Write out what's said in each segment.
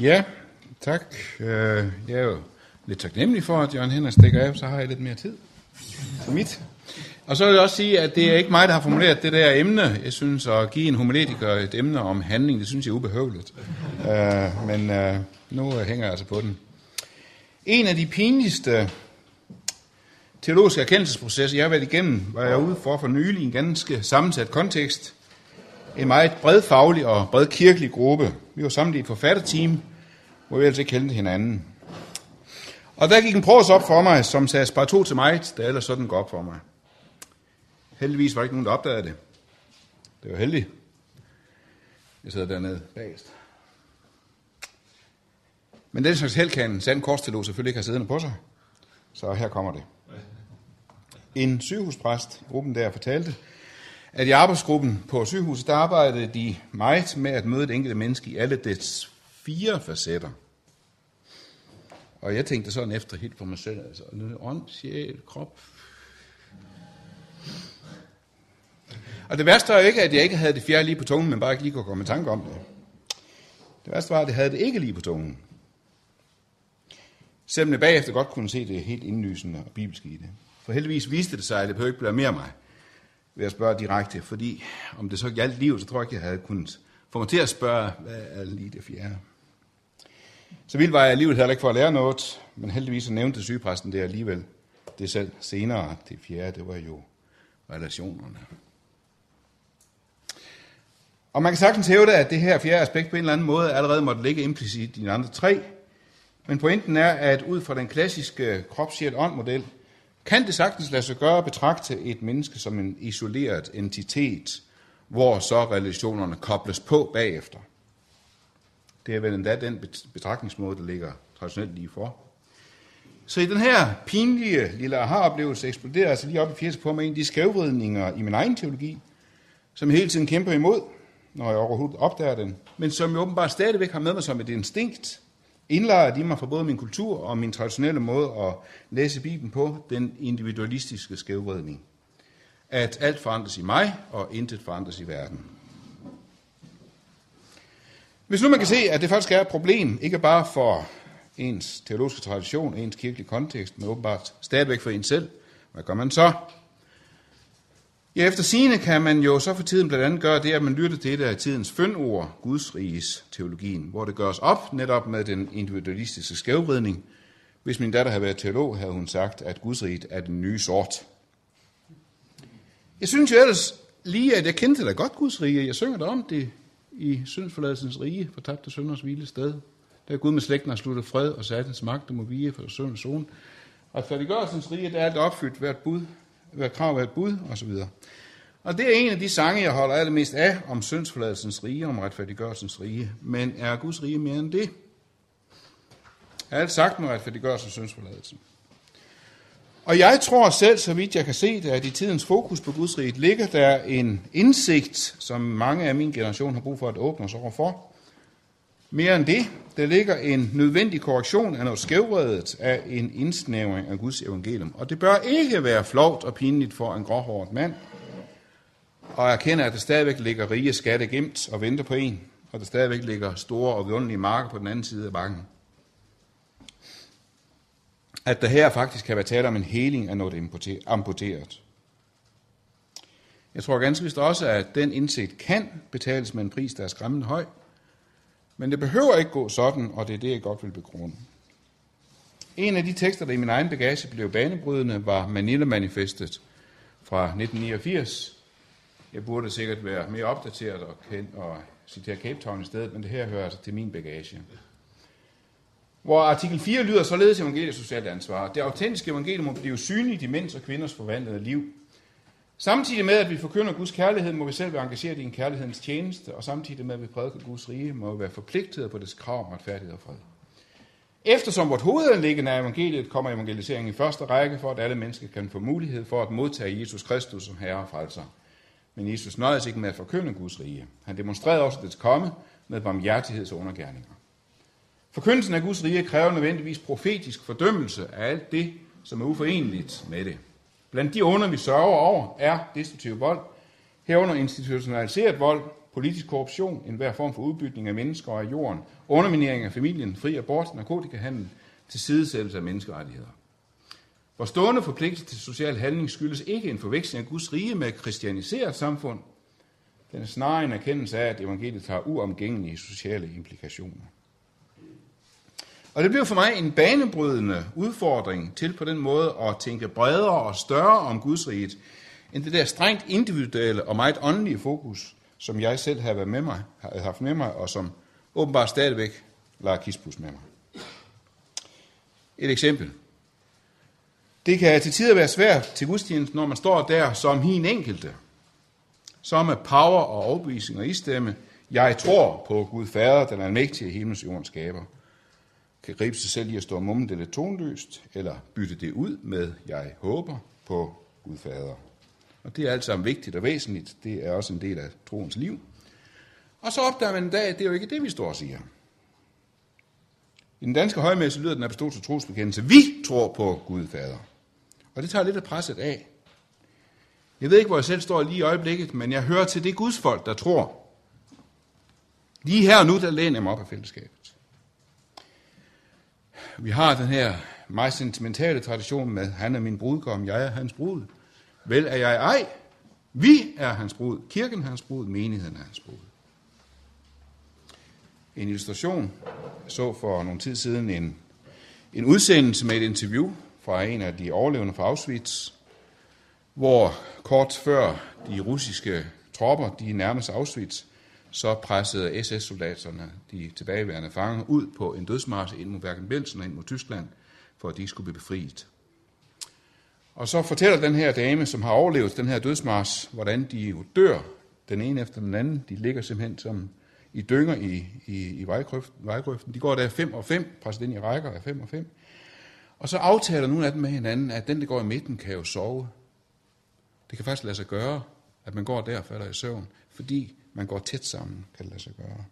Ja, tak. Øh, jeg er jo lidt taknemmelig for, at Jørgen Henrik stikker af, så har jeg lidt mere tid til mit. Og så vil jeg også sige, at det er ikke mig, der har formuleret det der emne. Jeg synes, at give en homiletiker et emne om handling, det synes jeg er ubehøveligt. Øh, men øh, nu hænger jeg altså på den. En af de pinligste teologiske erkendelsesprocesser, jeg har været igennem, var jeg ude for for nylig i en ganske sammensat kontekst. En meget bredfaglig og bredkirkelig gruppe. Vi var samlet i et forfatterteam, hvor vi altså ikke kendte hinanden. Og der gik en pros op for mig, som sagde bare to til mig, der ellers sådan går op for mig. Heldigvis var der ikke nogen, der opdagede det. Det var heldigt. Jeg sidder dernede bagest. Men den slags held kan en sand korsteolog selvfølgelig ikke have siddende på sig. Så her kommer det. En sygehuspræst, gruppen der, fortalte, at i arbejdsgruppen på sygehuset, der arbejdede de meget med at møde det enkelte menneske i alle dets fire facetter. Og jeg tænkte sådan efter helt for mig selv, altså ånd, sjæl, krop. Og det værste var jo ikke, at jeg ikke havde det fjerde lige på tungen, men bare ikke lige kunne komme i tanke om det. Det værste var, at jeg havde det ikke lige på tungen. Selvom jeg bagefter godt kunne se det helt indlysende og bibelske i det. For heldigvis viste det sig, at det behøver ikke blamere mig ved at spørge direkte, fordi om det så galt liv, så tror jeg ikke, jeg havde kunnet få mig til at spørge, hvad er lige det fjerde. Så vildt var jeg alligevel heller ikke for at lære noget, men heldigvis så nævnte sygepræsten det alligevel. Det selv senere, det fjerde, det var jo relationerne. Og man kan sagtens hævde, at det her fjerde aspekt på en eller anden måde allerede måtte ligge implicit i de andre tre. Men pointen er, at ud fra den klassiske krop-sjæl-ånd-model, kan det sagtens lade sig gøre at betragte et menneske som en isoleret entitet, hvor så relationerne kobles på bagefter. Det er vel endda den betragtningsmåde, der ligger traditionelt lige for. Så i den her pinlige lille aha-oplevelse eksploderer altså lige op i 80 på mig en af de skævvridninger i min egen teologi, som jeg hele tiden kæmper imod, når jeg overhovedet opdager den, men som jeg åbenbart stadigvæk har med mig som et instinkt, indlejret i mig fra både min kultur og min traditionelle måde at læse Bibelen på, den individualistiske skævvridning. At alt forandres i mig, og intet forandres i verden. Hvis nu man kan se, at det faktisk er et problem, ikke bare for ens teologiske tradition, ens kirkelige kontekst, men åbenbart stadigvæk for en selv, hvad gør man så? Ja, efter sigende kan man jo så for tiden blandt andet gøre det, at man lytter til et af tidens fyndord, Guds riges teologien, hvor det gøres op netop med den individualistiske skævvridning. Hvis min datter havde været teolog, havde hun sagt, at Guds riget er den nye sort. Jeg synes jo ellers lige, at jeg kendte da godt Guds rige. Jeg synger der om det i syndsforladelsens rige, for tabte sønders hvile sted. Der er Gud med slægten har sluttet fred og satans magt og må vige for søndens zone. Og færdiggørelsens rige, der er alt opfyldt hvert bud, hvad krav, hvert bud osv. Og det er en af de sange, jeg holder allermest af om syndsforladelsens rige, om retfærdiggørelsens rige. Men er Guds rige mere end det? Alt sagt med retfærdiggørelsen og syndsforladelsen. Og jeg tror selv, så vidt jeg kan se det, at i tidens fokus på Guds rige ligger der en indsigt, som mange af min generation har brug for at åbne os over for. Mere end det, der ligger en nødvendig korrektion af noget skævredet af en indsnævring af Guds evangelium. Og det bør ikke være flovt og pinligt for en gråhåret mand, og erkende, at der stadigvæk ligger rige skatte gemt og venter på en, og der stadigvæk ligger store og vidunderlige marker på den anden side af bakken. At der her faktisk kan være tale om en heling af noget amputeret. Jeg tror ganske vist også, at den indsigt kan betales med en pris, der er skræmmende høj. Men det behøver ikke gå sådan, og det er det, jeg godt vil begrunde. En af de tekster, der i min egen bagage blev banebrydende, var Manila-manifestet fra 1989. Jeg burde sikkert være mere opdateret og, kendt og citere Cape Town i stedet, men det her hører altså til min bagage. Hvor artikel 4 lyder således evangeliet socialt ansvar. Det autentiske evangelium må blive synligt i mænds og kvinders forvandlede liv. Samtidig med, at vi forkynder Guds kærlighed, må vi selv være engageret i en kærlighedens tjeneste, og samtidig med, at vi prædiker Guds rige, må vi være forpligtet på dets krav om retfærdighed og fred. Eftersom vort hovedanlæggende af evangeliet kommer evangeliseringen i første række, for at alle mennesker kan få mulighed for at modtage Jesus Kristus som Herre og Frelser. Men Jesus nøjes ikke med at forkynde Guds rige. Han demonstrerede også dets komme med barmhjertigheds- og undergærninger. Forkyndelsen af Guds rige kræver nødvendigvis profetisk fordømmelse af alt det, som er uforeneligt med det. Blandt de under, vi sørger over, er destruktiv vold, herunder institutionaliseret vold, politisk korruption, enhver form for udbytning af mennesker og af jorden, underminering af familien, fri abort, narkotikahandel, tilsidesættelse af menneskerettigheder. Vores stående forpligtelse til social handling skyldes ikke en forveksling af Guds rige med et kristianiseret samfund. Den er snarere en erkendelse af, at evangeliet har uomgængelige sociale implikationer. Og det blev for mig en banebrydende udfordring til på den måde at tænke bredere og større om Guds riget, end det der strengt individuelle og meget åndelige fokus, som jeg selv har været med mig, har haft med mig, og som åbenbart stadigvæk lader kispus med mig. Et eksempel. Det kan til tider være svært til gudstjenesten, når man står der som hin enkelte. som med power og overbevisning og istemme, jeg tror på Gud Fader, den almægtige himlens jordens skaber. Kan gribe sig selv i at stå mummen det lidt tonløst, eller bytte det ud med, jeg håber på Gud Fader. Og det er alt sammen vigtigt og væsentligt. Det er også en del af troens liv. Og så opdager man en dag, at det er jo ikke det, vi står og siger. I den danske højmesse lyder den apostolske trosbekendelse, vi tror på Gud Fader. Og det tager lidt af presset af. Jeg ved ikke, hvor jeg selv står lige i øjeblikket, men jeg hører til det Guds folk, der tror. Lige her og nu, der læner jeg mig op af fællesskabet. Vi har den her meget sentimentale tradition med, han er min brudgom, jeg er hans brud. Vel er jeg ej. Vi er hans brud. Kirken er hans brud. Menigheden er hans brud. En illustration. Jeg så for nogle tid siden en, en udsendelse med et interview fra en af de overlevende fra Auschwitz, hvor kort før de russiske tropper de nærmest Auschwitz, så pressede SS-soldaterne de tilbageværende fanger ud på en dødsmars ind mod Bergen-Belsen og ind mod Tyskland, for at de skulle blive befriet. Og så fortæller den her dame, som har overlevet den her dødsmars, hvordan de jo dør, den ene efter den anden. De ligger simpelthen som i dynger i, i, i vejgrøften. De går der fem og fem, presset ind i rækker af fem og fem. Og så aftaler nogle af dem med hinanden, at den, der går i midten, kan jo sove. Det kan faktisk lade sig gøre, at man går der og falder i søvn, fordi man går tæt sammen, kan det lade sig gøre.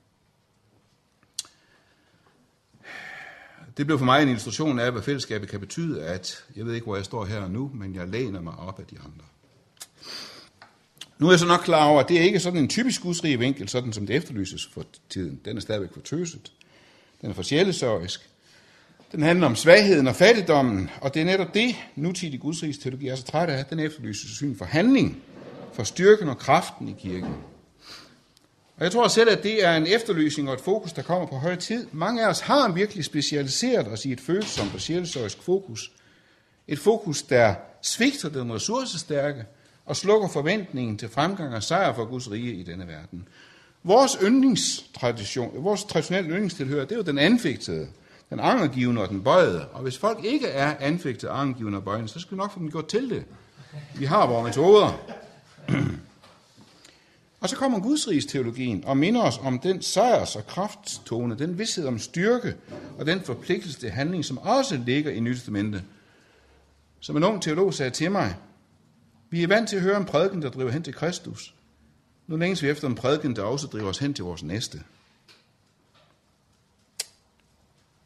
Det blev for mig en illustration af, hvad fællesskabet kan betyde, at jeg ved ikke, hvor jeg står her nu, men jeg læner mig op af de andre. Nu er jeg så nok klar over, at det er ikke sådan en typisk gudsrig vinkel, sådan som det efterlyses for tiden. Den er stadigvæk for tøset. Den er for sjælesørgisk. Den handler om svagheden og fattigdommen, og det er netop det, nutidig gudsrigs teologi er så træt af. Den efterlyser syn for handling, for styrken og kraften i kirken. Og jeg tror selv, at det er en efterlysning og et fokus, der kommer på høj tid. Mange af os har virkelig specialiseret os i et følsomt og sjælsøjsk fokus. Et fokus, der svigter den ressourcestærke og slukker forventningen til fremgang og sejr for Guds rige i denne verden. Vores yndlingstradition, vores traditionelle yndlingstilhører, det er jo den anfægtede, den angergivende og den bøjede. Og hvis folk ikke er anfægtet, angergivende og bøjende, så skal vi nok få dem gjort til det. Vi har vores metoder. Og så kommer gudsrigsteologien og minder os om den sejrs- og krafttone, den vidshed om styrke og den forpligtelse til handling, som også ligger i Nyt Som en ung teolog sagde til mig, vi er vant til at høre en prædiken, der driver hen til Kristus. Nu længes vi efter en prædiken, der også driver os hen til vores næste.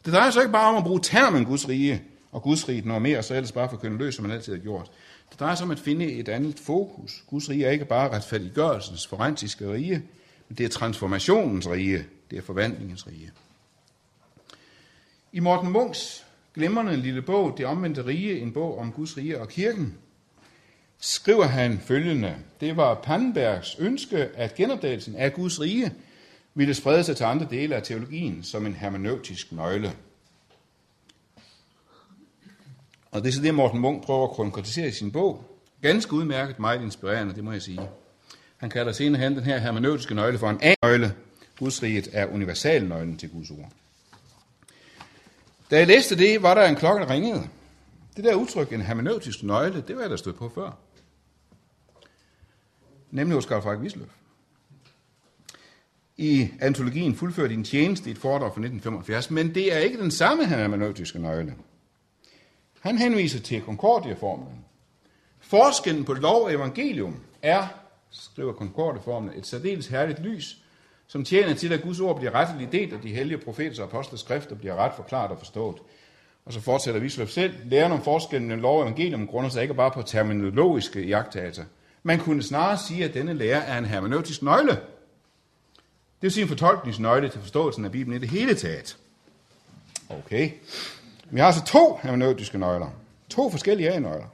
Det drejer sig ikke bare om at bruge termen Guds rige og Guds rige noget mere, så ellers bare for at løs, som man altid har gjort. Det drejer sig om at finde et andet fokus. Guds rige er ikke bare retfærdiggørelsens forensiske rige, men det er transformationens rige, det er forvandlingens rige. I Morten Munks glimrende lille bog, Det omvendte rige, en bog om Guds rige og kirken, skriver han følgende. Det var Pannenbergs ønske, at genopdagelsen af Guds rige ville sprede sig til andre dele af teologien som en hermeneutisk nøgle. Og det er så det, Morten Munk prøver at konkretisere i sin bog. Ganske udmærket, meget inspirerende, det må jeg sige. Han kalder senere hen den her hermeneutiske nøgle for en A-nøgle. Gudsriget er universalnøglen til Guds ord. Da jeg læste det, var der en klokke, der ringede. Det der udtryk, en hermeneutisk nøgle, det var jeg der stod på før. Nemlig hos Karl Frank Wisløf. I antologien fuldførte en tjeneste i et foredrag fra 1975, men det er ikke den samme hermeneutiske nøgle. Han henviser til Concordia-formlen. Forskellen på lov og evangelium er, skriver Concordia-formlen, et særdeles herligt lys, som tjener til, at Guds ord bliver retteligt delt, og de hellige profeters og apostles skrifter bliver ret forklaret og forstået. Og så fortsætter Visløf selv. Læren om forskellen mellem lov og evangelium grunder sig ikke bare på terminologiske jagttagelser. Man kunne snarere sige, at denne lære er en hermeneutisk nøgle. Det vil sige en fortolkningsnøgle til forståelsen af Bibelen i det hele taget. Okay. Vi har altså to hermeneutiske nøgler. To forskellige A-nøgler.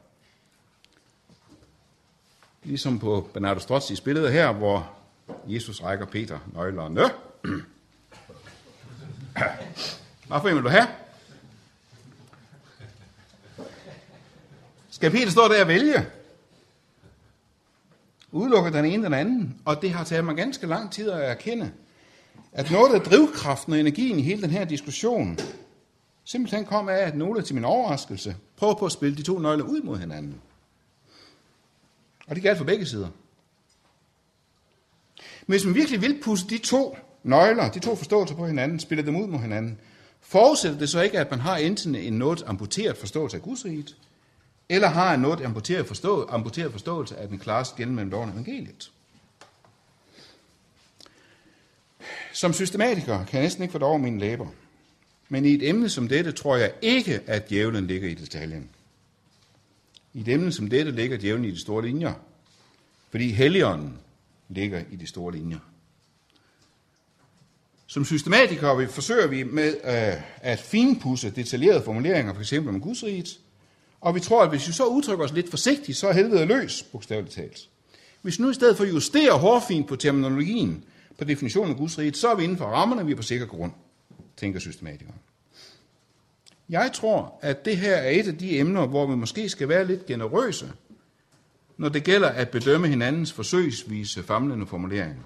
Ligesom på Bernardo Strozzis billede her, hvor Jesus rækker Peter nøglerne. Hvad for en vil du have? Skal Peter stå der og vælge? Udelukker den ene den anden, og det har taget mig ganske lang tid at erkende, at noget af drivkraften og energien i hele den her diskussion, simpelthen kom af, at nogle til min overraskelse prøver på at spille de to nøgler ud mod hinanden. Og det galt for begge sider. Men hvis man virkelig vil pusse de to nøgler, de to forståelser på hinanden, spille dem ud mod hinanden, forudsætter det så ikke, at man har enten en noget amputeret forståelse af Guds eller har en noget amputeret, forstå, amputeret forståelse af den klare skæld mellem loven og evangeliet. Som systematiker kan jeg næsten ikke få det over mine læber. Men i et emne som dette tror jeg ikke, at djævlen ligger i detaljen. I et emne som dette ligger djævlen i de store linjer. Fordi helligånden ligger i de store linjer. Som systematikere vi forsøger vi med øh, at finpudse detaljerede formuleringer, f.eks. om Gudsriget, og vi tror, at hvis vi så udtrykker os lidt forsigtigt, så er helvede løs, bogstaveligt talt. Hvis nu i stedet for justerer hårfint på terminologien, på definitionen af Guds rige, så er vi inden for rammerne, vi er på sikker grund, tænker systematikeren. Jeg tror, at det her er et af de emner, hvor vi måske skal være lidt generøse, når det gælder at bedømme hinandens forsøgsvise famlende formuleringer.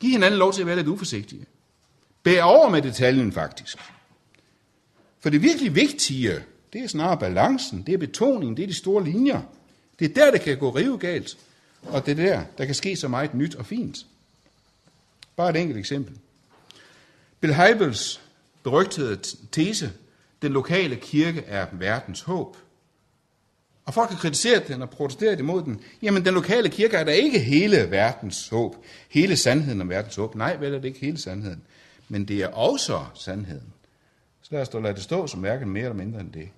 Giv hinanden lov til at være lidt uforsigtige. Bær over med detaljen faktisk. For det virkelig vigtige, det er snarere balancen, det er betoningen, det er de store linjer. Det er der, det kan gå rive galt, og det er der, der kan ske så meget nyt og fint. Bare et enkelt eksempel. Bill Heibels berygtede tese, den lokale kirke er verdens håb. Og folk har kritiseret den og protesteret imod den. Jamen, den lokale kirke er da ikke hele verdens håb. Hele sandheden om verdens håb. Nej, vel er det ikke hele sandheden. Men det er også sandheden. Så lad os da lade det stå som hverken mere eller mindre end det.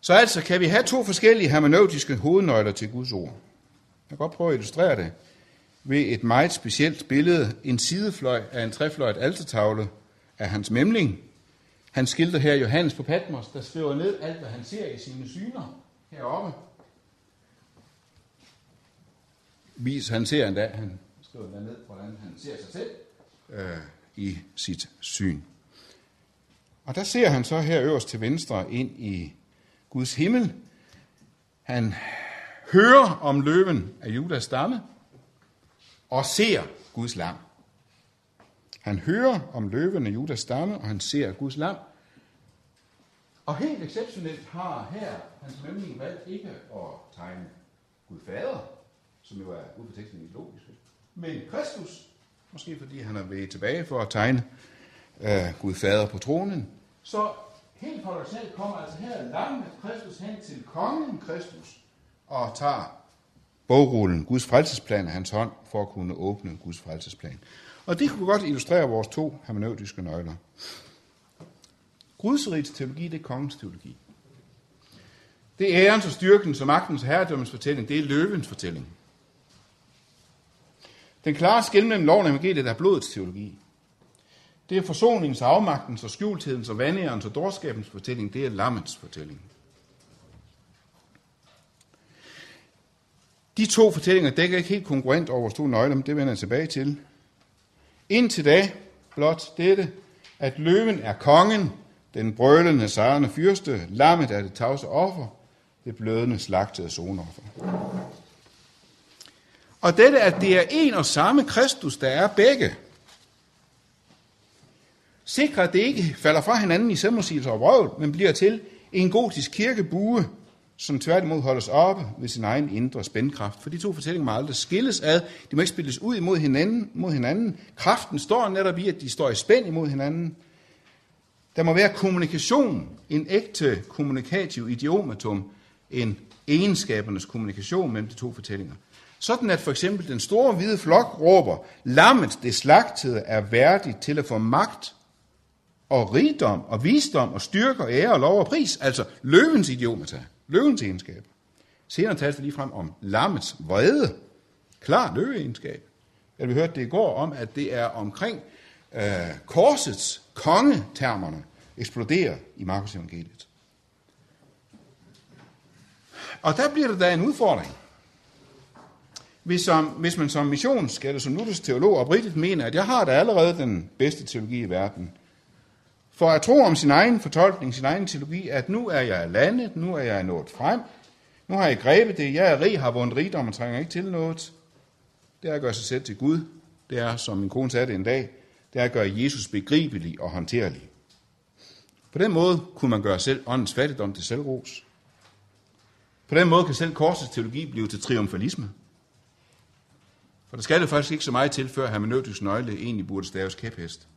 Så altså kan vi have to forskellige hermeneutiske hovednøgler til Guds ord. Jeg kan godt prøve at illustrere det ved et meget specielt billede, en sidefløj af en trefløjet altertavle af hans memling. Han skilter her Johannes på Patmos, der skriver ned alt, hvad han ser i sine syner heroppe. Vis, han ser endda, han skriver endda ned, hvordan han ser sig selv øh, i sit syn. Og der ser han så her øverst til venstre ind i Guds himmel. Han hører om løven af Judas stamme og ser Guds lam. Han hører om løven Judas stamme, og han ser Guds lam. Og helt exceptionelt har her hans mømning valgt ikke at tegne Gud Fader, som jo er ud for teksten logisk, men Kristus, måske fordi han er ved tilbage for at tegne øh, Gud Fader på tronen. Så helt paradoxalt kommer altså her lammet Kristus hen til kongen Kristus og tager bogrullen, Guds frelsesplan af hans hånd, for at kunne åbne Guds frelsesplan. Og det kunne godt illustrere vores to hermeneutiske nøgler. Gudsrigets teologi, det er kongens teologi. Det er ærens og styrkens og magtens og herredømmens fortælling. Det er løvens fortælling. Den klare skæld mellem loven og evangeliet er blodets teologi. Det er forsoningens, afmagtens og skjulthedens og vandærens og dårskabens fortælling. Det er lammets fortælling. De to fortællinger dækker ikke helt konkurrent over vores to nøgler, men det vender jeg tilbage til. Indtil da blot dette, at løven er kongen, den brølende, sejrende fyrste, lammet er det tavse offer, det blødende slagtede zonoffer. Og dette, at det er en og samme Kristus, der er begge, sikrer, at det ikke falder fra hinanden i selvmodsigelse og vrøvl, men bliver til en gotisk kirkebue, som tværtimod holdes oppe ved sin egen indre spændkraft. For de to fortællinger må aldrig skilles ad. De må ikke spilles ud imod hinanden. Mod hinanden. Kraften står netop i, at de står i spænd imod hinanden. Der må være kommunikation, en ægte kommunikativ idiomatum, en egenskabernes kommunikation mellem de to fortællinger. Sådan at for eksempel den store hvide flok råber, lammet, det slagtede, er værdigt til at få magt og rigdom og visdom og styrke og ære og lov og pris, altså løvens idiomata løvens egenskab. Senere tales det lige frem om lammets vrede. Klar løveegenskab. eller vi hørte det i går, om at det er omkring øh, korsets kongetermerne eksploderer i Markus evangeliet. Og der bliver det da en udfordring. Hvis, som, hvis man som missions- eller som nutidsteolog teolog oprigtigt mener, at jeg har da allerede den bedste teologi i verden, for at tro om sin egen fortolkning, sin egen teologi, at nu er jeg landet, nu er jeg nået frem, nu har jeg grebet det, jeg er rig, har vundet rigdom og trænger ikke til noget. Det er at gøre sig selv til Gud. Det er, som min kone sagde det en dag, det er at gøre Jesus begribelig og håndterlig. På den måde kunne man gøre selv åndens fattigdom til selvros. På den måde kan selv korsets teologi blive til triumfalisme. For der skal det faktisk ikke så meget til, før hermeneutisk nøgle egentlig burde staves kæphest.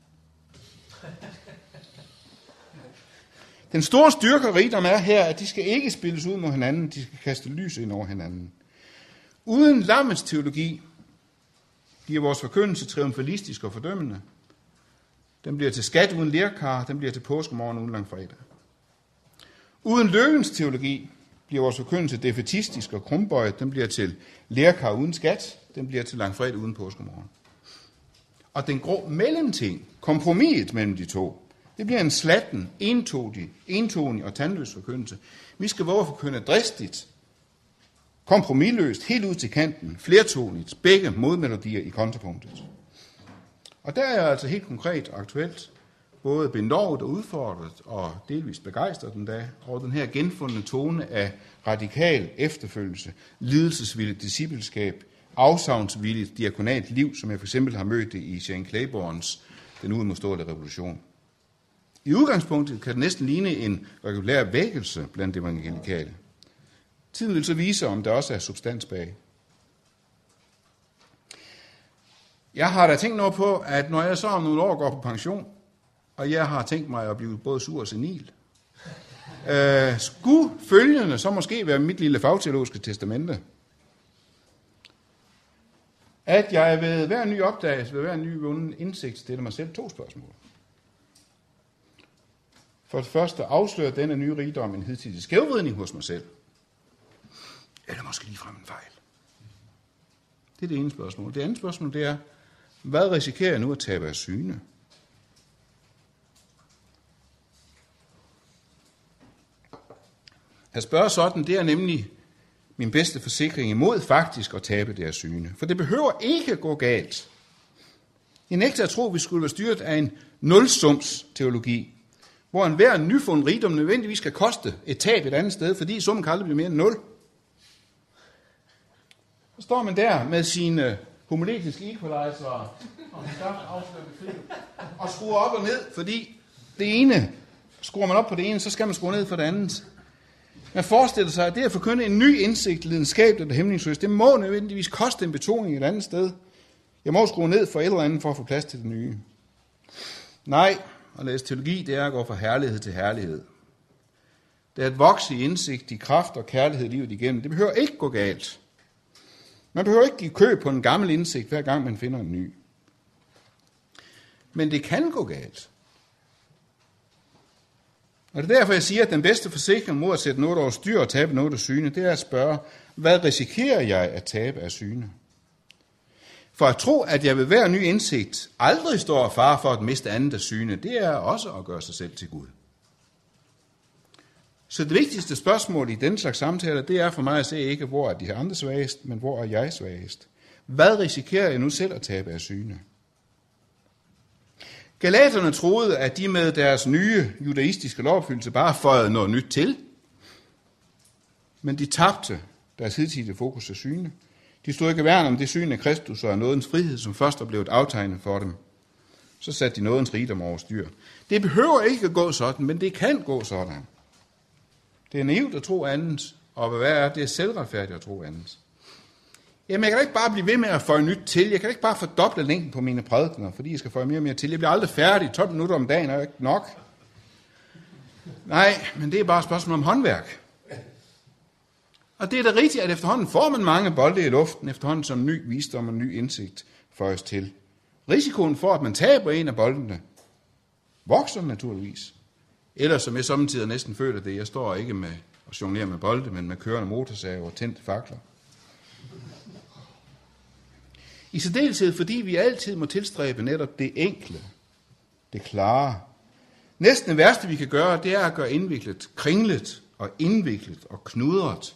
Den store styrke og rigdom er her, at de skal ikke spilles ud mod hinanden, de skal kaste lys ind over hinanden. Uden lammets teologi bliver vores forkyndelse triumfalistisk og fordømmende. Den bliver til skat uden lærkar, den bliver til påskemorgen uden langfredag. Uden løvens teologi bliver vores forkyndelse defetistisk og krumbøjet, den bliver til lærkar uden skat, den bliver til langfredag uden påskemorgen. Og den grå mellemting, kompromiset mellem de to, det bliver en slatten, entonig, entonig og tandløs forkyndelse. Vi skal våge at forkynde dristigt, kompromilløst, helt ud til kanten, flertonigt, begge modmelodier i kontrapunktet. Og der er jeg altså helt konkret og aktuelt både benovet og udfordret og delvist begejstret den dag over den her genfundne tone af radikal efterfølgelse, lidelsesvilligt discipleskab, afsavnsvilligt diakonalt liv, som jeg for eksempel har mødt det i Jane Claiborns Den uimodståelige revolution. I udgangspunktet kan det næsten ligne en regulær vækkelse blandt evangelikale. Tiden vil så vise, om der også er substans bag. Jeg har da tænkt noget på, at når jeg så om nogle år går på pension, og jeg har tænkt mig at blive både sur og senil, øh, skulle følgende så måske være mit lille fagteologiske testamente, at jeg ved hver ny opdagelse, ved hver ny vunden indsigt, stiller mig selv to spørgsmål. For det første afslører denne nye rigdom en hidtidig skævvridning hos mig selv. Eller måske ligefrem en fejl. Det er det ene spørgsmål. Det andet spørgsmål det er, hvad risikerer jeg nu at tabe af syne? At spørge sådan, det er nemlig min bedste forsikring imod faktisk at tabe det syne. For det behøver ikke at gå galt. Jeg nægter at tro, at vi skulle være styret af en nulsums teologi, hvor en nyfund rigdom nødvendigvis skal koste et tab et andet sted, fordi summen kan aldrig blive mere end nul. Så står man der med sine øh, homiletiske equalizer og og skruer op og ned, fordi det ene, skruer man op på det ene, så skal man skrue ned for det andet. Man forestiller sig, at det at forkynde en ny indsigt, lidenskabeligt eller hæmningsløst, det må nødvendigvis koste en betoning et andet sted. Jeg må skrue ned for et eller andet for at få plads til det nye. Nej, at læse teologi, det er at gå fra herlighed til herlighed. Det er at vokse i indsigt, i kraft og kærlighed livet igennem. Det behøver ikke gå galt. Man behøver ikke give køb på en gammel indsigt, hver gang man finder en ny. Men det kan gå galt. Og det er derfor, jeg siger, at den bedste forsikring mod at sætte noget over styr og tabe noget af syne, det er at spørge, hvad risikerer jeg at tabe af syne? For at tro, at jeg ved hver ny indsigt aldrig står og far for at miste andet af syne, det er også at gøre sig selv til Gud. Så det vigtigste spørgsmål i den slags samtaler, det er for mig at se ikke, hvor er de andre svagest, men hvor er jeg svagest. Hvad risikerer jeg nu selv at tabe af syne? Galaterne troede, at de med deres nye judaistiske lovopfyldelse bare føjede noget nyt til. Men de tabte deres hidtidige fokus af syne. De stod ikke værn om det syn af Kristus og af nådens frihed, som først er blevet aftegnet for dem. Så satte de nådens rigdom over styr. Det behøver ikke at gå sådan, men det kan gå sådan. Det er naivt at tro andet, og hvad er det er selvretfærdigt at tro andet. Jamen, jeg kan ikke bare blive ved med at få nyt til. Jeg kan ikke bare fordoble længden på mine prædikener, fordi jeg skal få mere og mere til. Jeg bliver aldrig færdig. 12 minutter om dagen er ikke nok. Nej, men det er bare et spørgsmål om håndværk. Og det er da rigtigt, at efterhånden får man mange bolde i luften, efterhånden som ny visdom og ny indsigt føres til. Risikoen for, at man taber en af boldene, vokser naturligvis. Eller som jeg samtidig næsten føler det, jeg står ikke med at jonglere med bolde, men med kørende motorsager og tændte fakler. I særdeleshed fordi vi altid må tilstræbe netop det enkle, det klare. Næsten det værste, vi kan gøre, det er at gøre indviklet, kringlet og indviklet og knudret.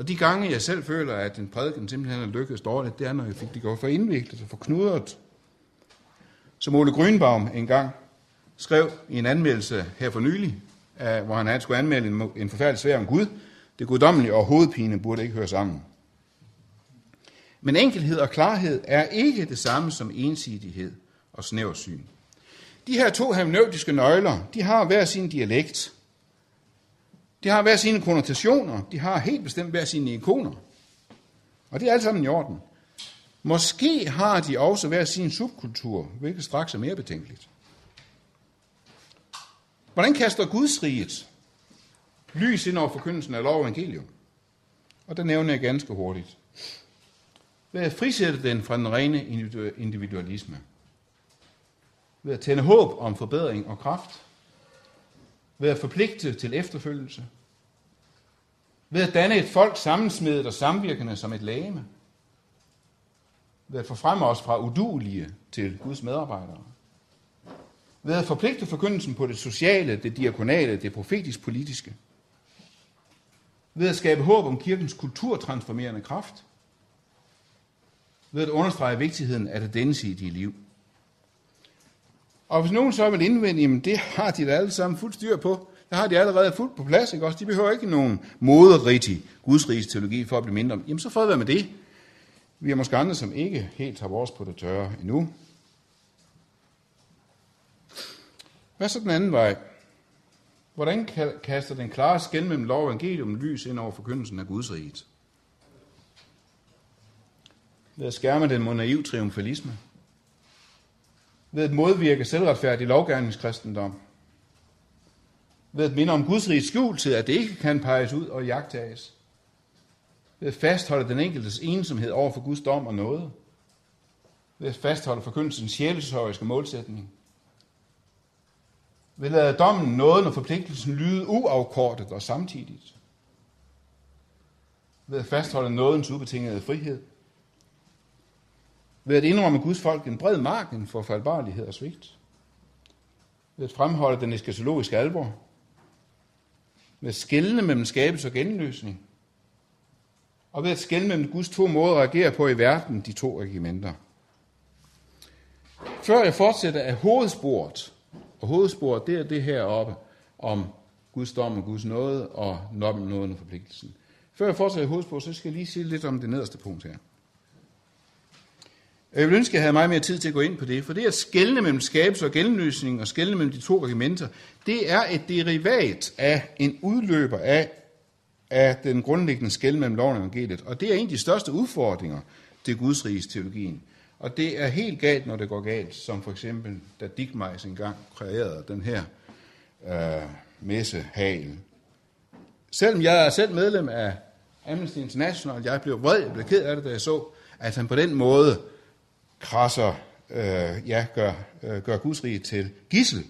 Og de gange, jeg selv føler, at en prædiken simpelthen er lykkedes dårligt, det er, når jeg fik det gjort for indviklet og for knudret. Som Ole Grønbaum engang skrev i en anmeldelse her for nylig, hvor han skulle anmelde en, en forfærdelig svær om Gud, det guddommelige og hovedpine burde ikke høre sammen. Men enkelhed og klarhed er ikke det samme som ensidighed og snæversyn. De her to hermeneutiske nøgler, de har hver sin dialekt. De har hver sine konnotationer. De har helt bestemt hver sine ikoner. Og det er alt sammen i orden. Måske har de også hver sin subkultur, hvilket straks er mere betænkeligt. Hvordan kaster Guds riget lys ind over forkyndelsen af lov og evangelium? Og der nævner jeg ganske hurtigt. Ved at frisætte den fra den rene individualisme. Ved at tænde håb om forbedring og kraft. Ved at forpligte til efterfølgelse. Ved at danne et folk sammensmedet og samvirkende som et lame. Ved at forfremme os fra udulige til Guds medarbejdere. Ved at forpligte forkyndelsen på det sociale, det diakonale, det profetisk-politiske. Ved at skabe håb om kirkens kulturtransformerende kraft ved at understrege vigtigheden af det dit liv. Og hvis nogen så vil indvende, jamen det har de da alle sammen fuldt styr på. Det har de allerede fuldt på plads, ikke også? De behøver ikke nogen moderigtig gudsrigs teologi for at blive mindre. Jamen så får være med det. Vi er måske andre, som ikke helt har vores på det tørre endnu. Hvad så den anden vej? Hvordan kaster den klare skæld mellem lov og evangelium lys ind over forkyndelsen af Guds riget? ved at skærme den mod naiv triumfalisme, ved at modvirke selvretfærdig lovgærningskristendom, ved at minde om Guds rige skjultid, at det ikke kan peges ud og jagtages, ved at fastholde den enkeltes ensomhed over for Guds dom og noget, ved at fastholde forkyndelsens sjælesøjske målsætning, ved at lade dommen nåden og forpligtelsen lyde uafkortet og samtidigt, ved at fastholde nådens ubetingede frihed, ved at indrømme Guds folk en bred marken for fejlbarlighed og svigt. Ved at fremholde den eskatologiske alvor. Ved at skælne mellem skabelse og genløsning. Og ved at skælne mellem Guds to måder at reagere på i verden, de to regimenter. Før jeg fortsætter af hovedsporet, og hovedsporet det er det her oppe om Guds dom og Guds nåde og nåden og forpligtelsen. Før jeg fortsætter af hovedsporet, så skal jeg lige sige lidt om det nederste punkt her. Jeg vil ønske, at jeg havde meget mere tid til at gå ind på det, for det at skælne mellem skabelse og genløsning og skælne mellem de to regimenter, det er et derivat af en udløber af, af den grundlæggende skæld mellem loven og evangeliet. Og det er en af de største udfordringer til Guds riges teologien. Og det er helt galt, når det går galt, som for eksempel, da Dickmeis engang kreerede den her øh, messehal. Selvom jeg er selv medlem af Amnesty International, jeg blev vred, jeg blev ked af det, da jeg så, at han på den måde krasser, øh, ja, gør, øh, gør Guds rige til gissel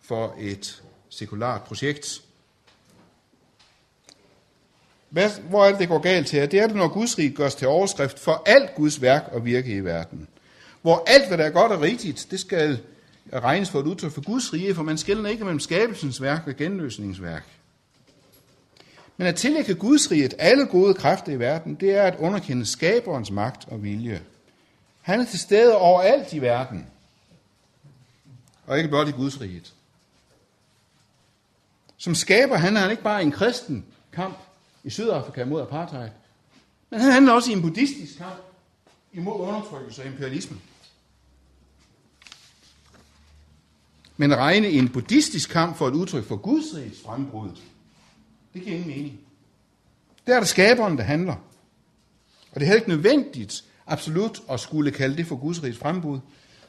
for et sekulært projekt. Hvad, hvor alt det, går galt her, Det er det, når Guds rige gørs til overskrift for alt Guds værk og virke i verden. Hvor alt, hvad der er godt og rigtigt, det skal regnes for et udtryk for Guds rige, for man skiller ikke mellem skabelsens værk og genløsningsværk. Men at tillægge Guds riget alle gode kræfter i verden, det er at underkende skaberens magt og vilje. Han er til stede overalt i verden. Og ikke blot i Guds riget. Som skaber han er han ikke bare en kristen kamp i Sydafrika mod apartheid, men han handler også i en buddhistisk kamp imod undertrykkelse og imperialisme. Men at regne en buddhistisk kamp for et udtryk for Guds rigs frembrud, det giver ingen mening. Det er det skaberen, der handler. Og det er heller ikke nødvendigt, absolut at skulle kalde det for Guds rigs frembud.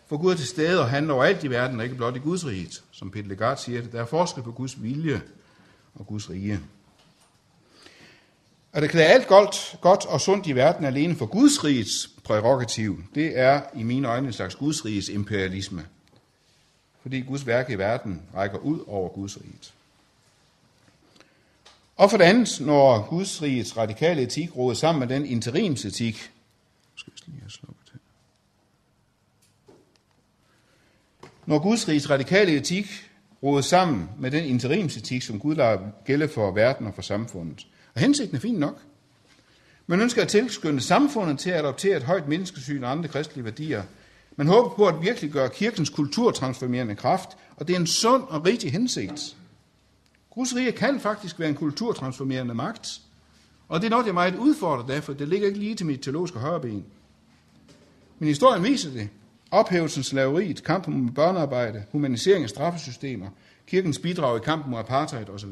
For Gud er til stede og handler overalt i verden, og ikke blot i Guds rige. som Peter Legard siger det. Der er forskel på Guds vilje og Guds rige. At det klæder alt godt, godt og sundt i verden alene for Guds rigets prerogativ, det er i mine øjne en slags Guds rigets imperialisme. Fordi Guds værk i verden rækker ud over Guds riget. Og for det andet, når Guds rigets radikale etik råder sammen med den interimsetik, skal lige have slukket her. Når Guds rigs radikale etik råder sammen med den interimsetik, som Gud lader gælde for verden og for samfundet. Og hensigten er fin nok. Man ønsker at tilskynde samfundet til at adoptere et højt menneskesyn og andre kristelige værdier. Man håber på at virkelig gøre kirkens kulturtransformerende kraft, og det er en sund og rigtig hensigt. Guds rige kan faktisk være en kulturtransformerende magt – og det er noget, jeg er meget udfordret af, for det ligger ikke lige til mit teologiske højreben. Men historien viser det. Ophævelsen slaveriet, kampen mod børnearbejde, humanisering af straffesystemer, kirkens bidrag i kampen mod apartheid osv.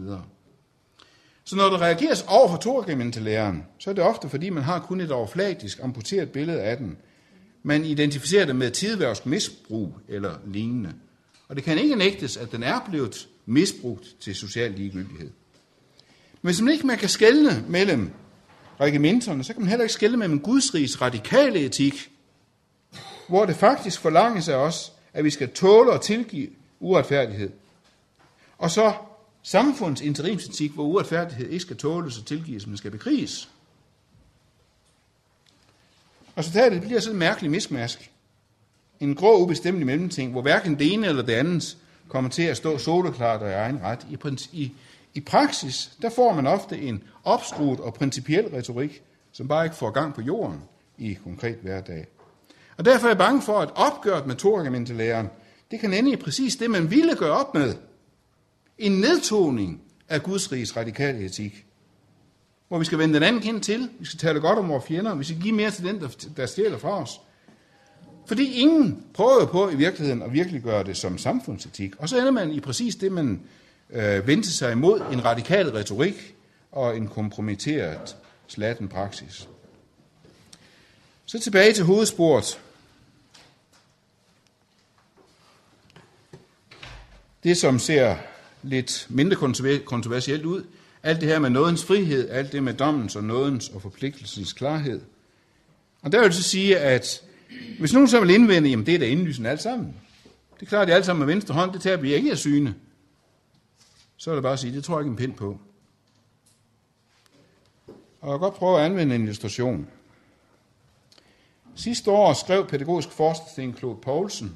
Så når der reageres over for Torgementelæren, så er det ofte fordi, man har kun et overfladisk, amputeret billede af den. Man identificerer det med tidværsk misbrug eller lignende. Og det kan ikke nægtes, at den er blevet misbrugt til social ligegyldighed. Men hvis man ikke man kan skelne mellem regimenterne, så kan man heller ikke skelne mellem Guds rigs radikale etik, hvor det faktisk forlanges af os, at vi skal tåle og tilgive uretfærdighed. Og så samfundets interimsetik, hvor uretfærdighed ikke skal tåles og tilgives, men skal bekriges. Resultatet bliver sådan en mærkelig mismask. En grå, ubestemmelig mellemting, hvor hverken det ene eller det andet kommer til at stå soleklart og i egen ret. I, i, i praksis, der får man ofte en opskruet og principiel retorik, som bare ikke får gang på jorden i konkret hverdag. Og derfor er jeg bange for, at opgøret med Torgamentelæren, det kan ende i præcis det, man ville gøre op med. En nedtoning af Guds rigs radikale etik. Hvor vi skal vende den anden kind til, vi skal tale godt om vores fjender, vi skal give mere til den, der stjæler fra os. Fordi ingen prøver på i virkeligheden at virkelig gøre det som samfundsetik. Og så ender man i præcis det, man øh, vendte sig imod, en radikal retorik og en kompromitteret slatten praksis. Så tilbage til hovedsporet. Det, som ser lidt mindre kontroversielt ud, alt det her med nådens frihed, alt det med dommens og nådens og forpligtelsens klarhed. Og der vil jeg så sige, at hvis nogen så vil indvende, jamen det er da indlysende alt sammen. Det er klart, det alt sammen med venstre hånd, det tager vi ikke af syne. Så er det bare at sige, det tror jeg ikke en pind på. Og jeg kan godt prøve at anvende en illustration. Sidste år skrev pædagogisk forsker Claude Poulsen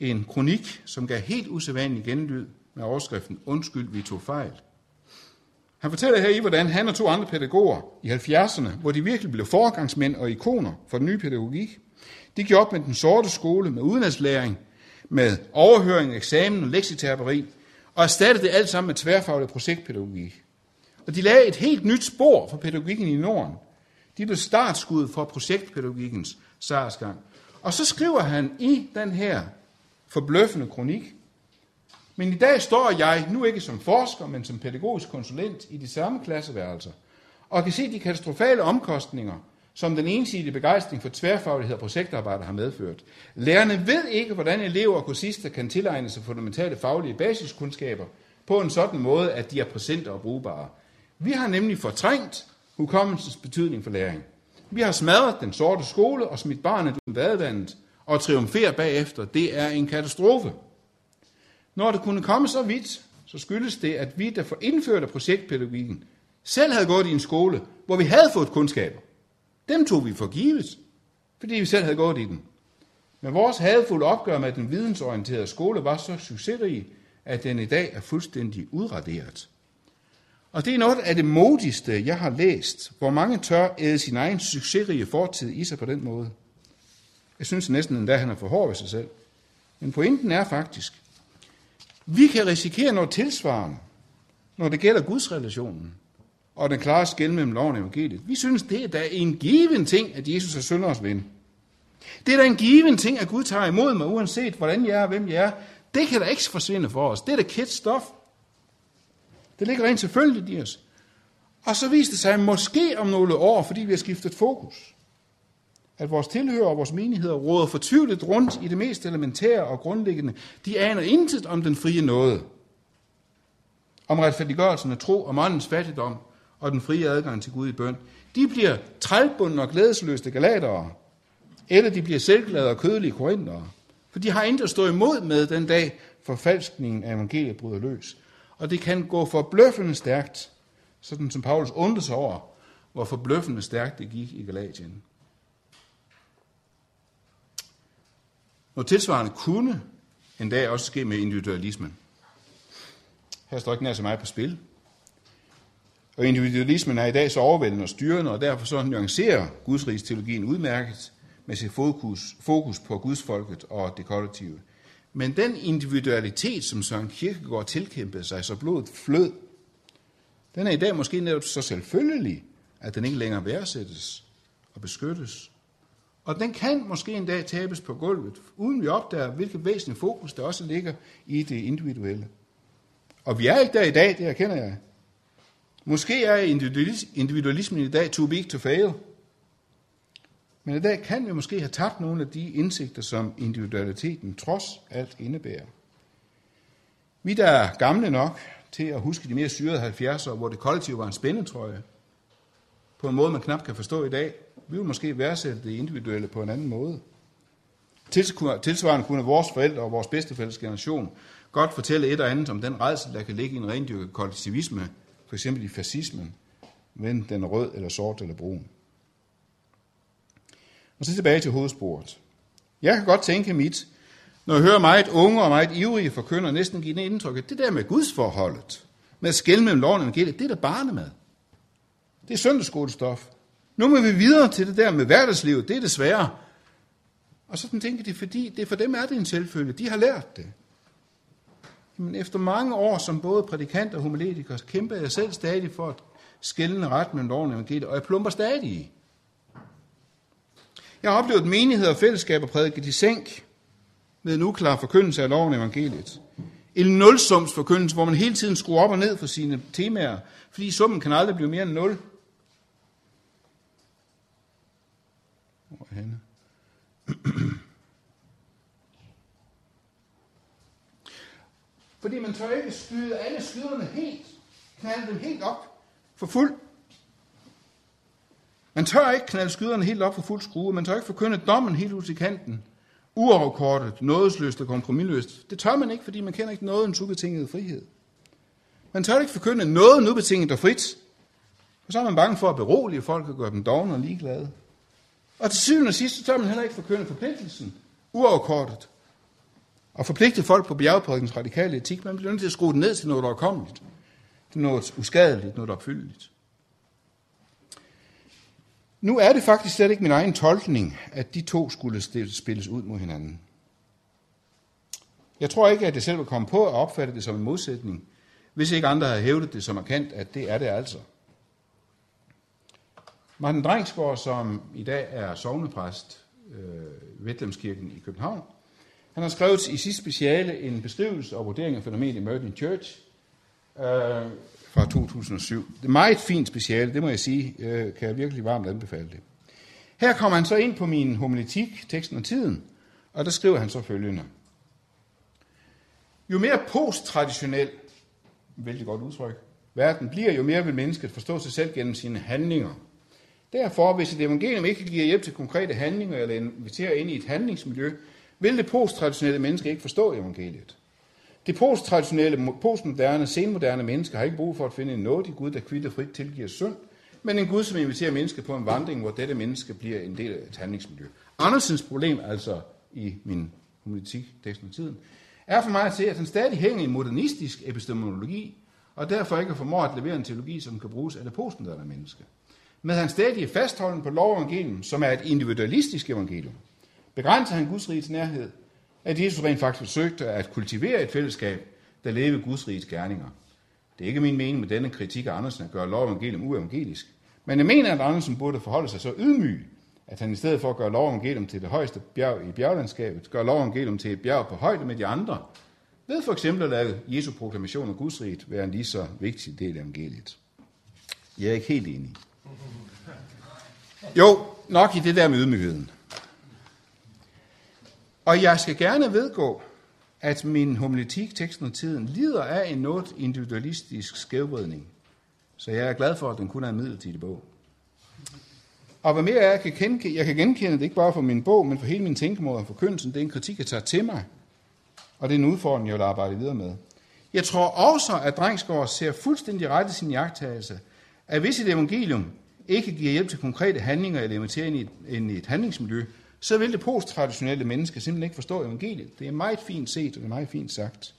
en kronik, som gav helt usædvanlig genlyd med overskriften Undskyld, vi tog fejl. Han fortæller her i, hvordan han og to andre pædagoger i 70'erne, hvor de virkelig blev foregangsmænd og ikoner for den nye pædagogik, de gjorde op med den sorte skole, med udenlandslæring, med overhøring, eksamen og lektieterapi, og erstattede det alt sammen med tværfaglig projektpædagogik. Og de lagde et helt nyt spor for pædagogikken i Norden. De blev startskud for projektpædagogikkens sejrsgang. Og så skriver han i den her forbløffende kronik. Men i dag står jeg, nu ikke som forsker, men som pædagogisk konsulent i de samme klasseværelser, og kan se de katastrofale omkostninger, som den ensidige begejstring for tværfaglighed og projektarbejde har medført. Lærerne ved ikke, hvordan elever og kursister kan tilegne sig fundamentale faglige basiskundskaber på en sådan måde, at de er præsente og brugbare. Vi har nemlig fortrængt hukommelsens betydning for læring. Vi har smadret den sorte skole og smidt barnet ud badevandet, og triumferer bagefter, det er en katastrofe. Når det kunne komme så vidt, så skyldes det, at vi, der for indført projektpædagogikken, selv havde gået i en skole, hvor vi havde fået kundskaber. Dem tog vi for givet, fordi vi selv havde gået i den. Men vores hadfulde opgør med den vidensorienterede skole var så succesrig, at den i dag er fuldstændig udraderet. Og det er noget af det modigste, jeg har læst, hvor mange tør æde sin egen succesrige fortid i sig på den måde. Jeg synes næsten endda, at han er for hård ved sig selv. Men pointen er faktisk, vi kan risikere noget tilsvarende, når det gælder Guds relationen og den klare skæld mellem loven og evangeliet. Vi synes, det er da en given ting, at Jesus er sønders ven. Det er da en given ting, at Gud tager imod mig, uanset hvordan jeg er og hvem jeg er. Det kan da ikke forsvinde for os. Det er da kæt stof. Det ligger rent selvfølgelig i os. Og så viste det sig måske om nogle år, fordi vi har skiftet fokus, at vores tilhører og vores menigheder råder fortvivlet rundt i det mest elementære og grundlæggende. De aner intet om den frie nåde, om retfærdiggørelsen af tro, om åndens fattigdom og den frie adgang til Gud i bøn. De bliver trælbundne og glædesløste galatere, eller de bliver selvglade og kødelige korintere. For de har intet at stå imod med den dag, forfalskningen af evangeliet bryder løs. Og det kan gå forbløffende stærkt, sådan som Paulus undrer sig over, hvor forbløffende stærkt det gik i Galatien. Noget tilsvarende kunne en dag også ske med individualismen. Her står ikke nær så meget på spil. Og individualismen er i dag så overvældende og styrende, og derfor så nuancerer Guds rigs teologien udmærket med sit fokus, fokus på Guds folket og det kollektive. Men den individualitet, som Søren Kierkegaard tilkæmpede sig, så blodet flød, den er i dag måske netop så selvfølgelig, at den ikke længere værdsættes og beskyttes. Og den kan måske en dag tabes på gulvet, uden vi opdager, hvilket væsentligt fokus der også ligger i det individuelle. Og vi er ikke der i dag, det erkender jeg. Måske er individualismen i dag too big to fail. Men i dag kan vi måske have tabt nogle af de indsigter, som individualiteten trods alt indebærer. Vi, der er gamle nok til at huske de mere syrede 70'ere, hvor det kollektive var en spændetrøje, på en måde, man knap kan forstå i dag, vi vil måske værdsætte det individuelle på en anden måde. Tilsvarende kunne vores forældre og vores bedstefælles generation godt fortælle et og andet om den redsel, der kan ligge i en rendyrket kollektivisme, for eksempel i fascismen, men den er rød eller sort eller brun. Og så tilbage til hovedsporet. Jeg kan godt tænke mit, når jeg hører meget unge og meget ivrige forkynder næsten give det indtryk, at det der med gudsforholdet, med at skælde mellem loven og evangeliet, det er der barnemad. Det er søndagsskolestof. Nu må vi videre til det der med hverdagslivet, det er det svære. Og så tænker de, fordi det for dem er det en selvfølge, de har lært det. Men efter mange år som både prædikant og homiletiker, kæmpede jeg selv stadig for at skældende ret mellem loven og evangeliet, og jeg plumper stadig i. Jeg har oplevet menigheder og fællesskaber prædiket i sænk med en uklar forkyndelse af loven og evangeliet. En nulsums forkyndelse, hvor man hele tiden skruer op og ned for sine temaer, fordi summen kan aldrig blive mere end nul. Hvor er henne? Fordi man tør ikke skyde alle skyderne helt, knalde dem helt op for fuld. Man tør ikke knalde skyderne helt op for fuld skrue. Man tør ikke forkynde dommen helt ud til kanten. Uafkortet, nådesløst og kompromilløst. Det tør man ikke, fordi man kender ikke noget en ubetinget frihed. Man tør ikke forkynde noget ubetinget og frit. Og så er man bange for at berolige folk og gøre dem dogne og ligeglade. Og til syvende og sidst, så tør man heller ikke forkynde forpligtelsen. Uafkortet. Og forpligte folk på bjergprædikens radikale etik. Man bliver nødt til at skrue den ned til noget, der er kommet. Til noget uskadeligt, noget opfyldeligt. Nu er det faktisk slet ikke min egen tolkning, at de to skulle spilles ud mod hinanden. Jeg tror ikke, at det selv vil komme på at opfatte det som en modsætning, hvis ikke andre har hævdet det så markant, at det er det altså. Martin Drengsgaard, som i dag er sovnepræst øh, i Vetlemskirken i København, han har skrevet i sit speciale en beskrivelse og vurdering af fænomenet Emerging Church øh, fra 2007. Det er meget fint speciale, det må jeg sige, øh, kan jeg virkelig varmt anbefale det. Her kommer han så ind på min homiletik, teksten og tiden, og der skriver han så følgende. Jo mere posttraditionel, vældig godt udtryk, verden bliver, jo mere vil mennesket forstå sig selv gennem sine handlinger. Derfor, hvis et evangelium ikke giver hjælp til konkrete handlinger eller inviterer ind i et handlingsmiljø, vil det posttraditionelle menneske ikke forstå evangeliet. Det posttraditionelle, postmoderne, senmoderne menneske har ikke brug for at finde en nådig Gud, der kvitter frit tilgiver synd, men en Gud, som inviterer mennesket på en vandring, hvor dette menneske bliver en del af et handlingsmiljø. Andersens problem, altså i min humanistik, teksten og tiden, er for mig at se, at han stadig hænger i modernistisk epistemologi, og derfor ikke formår at levere en teologi, som kan bruges af det postmoderne menneske. Med han stadig fastholden på lovevangelium, som er et individualistisk evangelium begrænser han Guds riges nærhed, at Jesus rent faktisk forsøgte at kultivere et fællesskab, der levede Guds riges gerninger. Det er ikke min mening med denne kritik af Andersen at gøre lov evangelium uevangelisk, men jeg mener, at Andersen burde forholde sig så ydmyg, at han i stedet for at gøre lov evangelium til det højeste bjerg i bjerglandskabet, gør lov evangelium til et bjerg på højde med de andre, ved for eksempel at lade Jesu proklamation af Guds rige være en lige så vigtig del af evangeliet. Jeg er ikke helt enig. Jo, nok i det der med ydmygheden. Og jeg skal gerne vedgå, at min homiletik, teksten og tiden, lider af en noget individualistisk skævvridning. Så jeg er glad for, at den kun er en midlertidig bog. Og hvad mere jeg kan, genkende, jeg kan genkende det ikke bare for min bog, men for hele min tænkemåde og forkyndelsen, det er en kritik, jeg tager til mig. Og det er en udfordring, jeg vil arbejde videre med. Jeg tror også, at Drengsgaard ser fuldstændig ret i sin jagttagelse, at hvis et evangelium ikke giver hjælp til konkrete handlinger eller inviterer ind i et, ind i et handlingsmiljø, så vil det posttraditionelle menneske simpelthen ikke forstå evangeliet. Det er meget fint set, og det er meget fint sagt.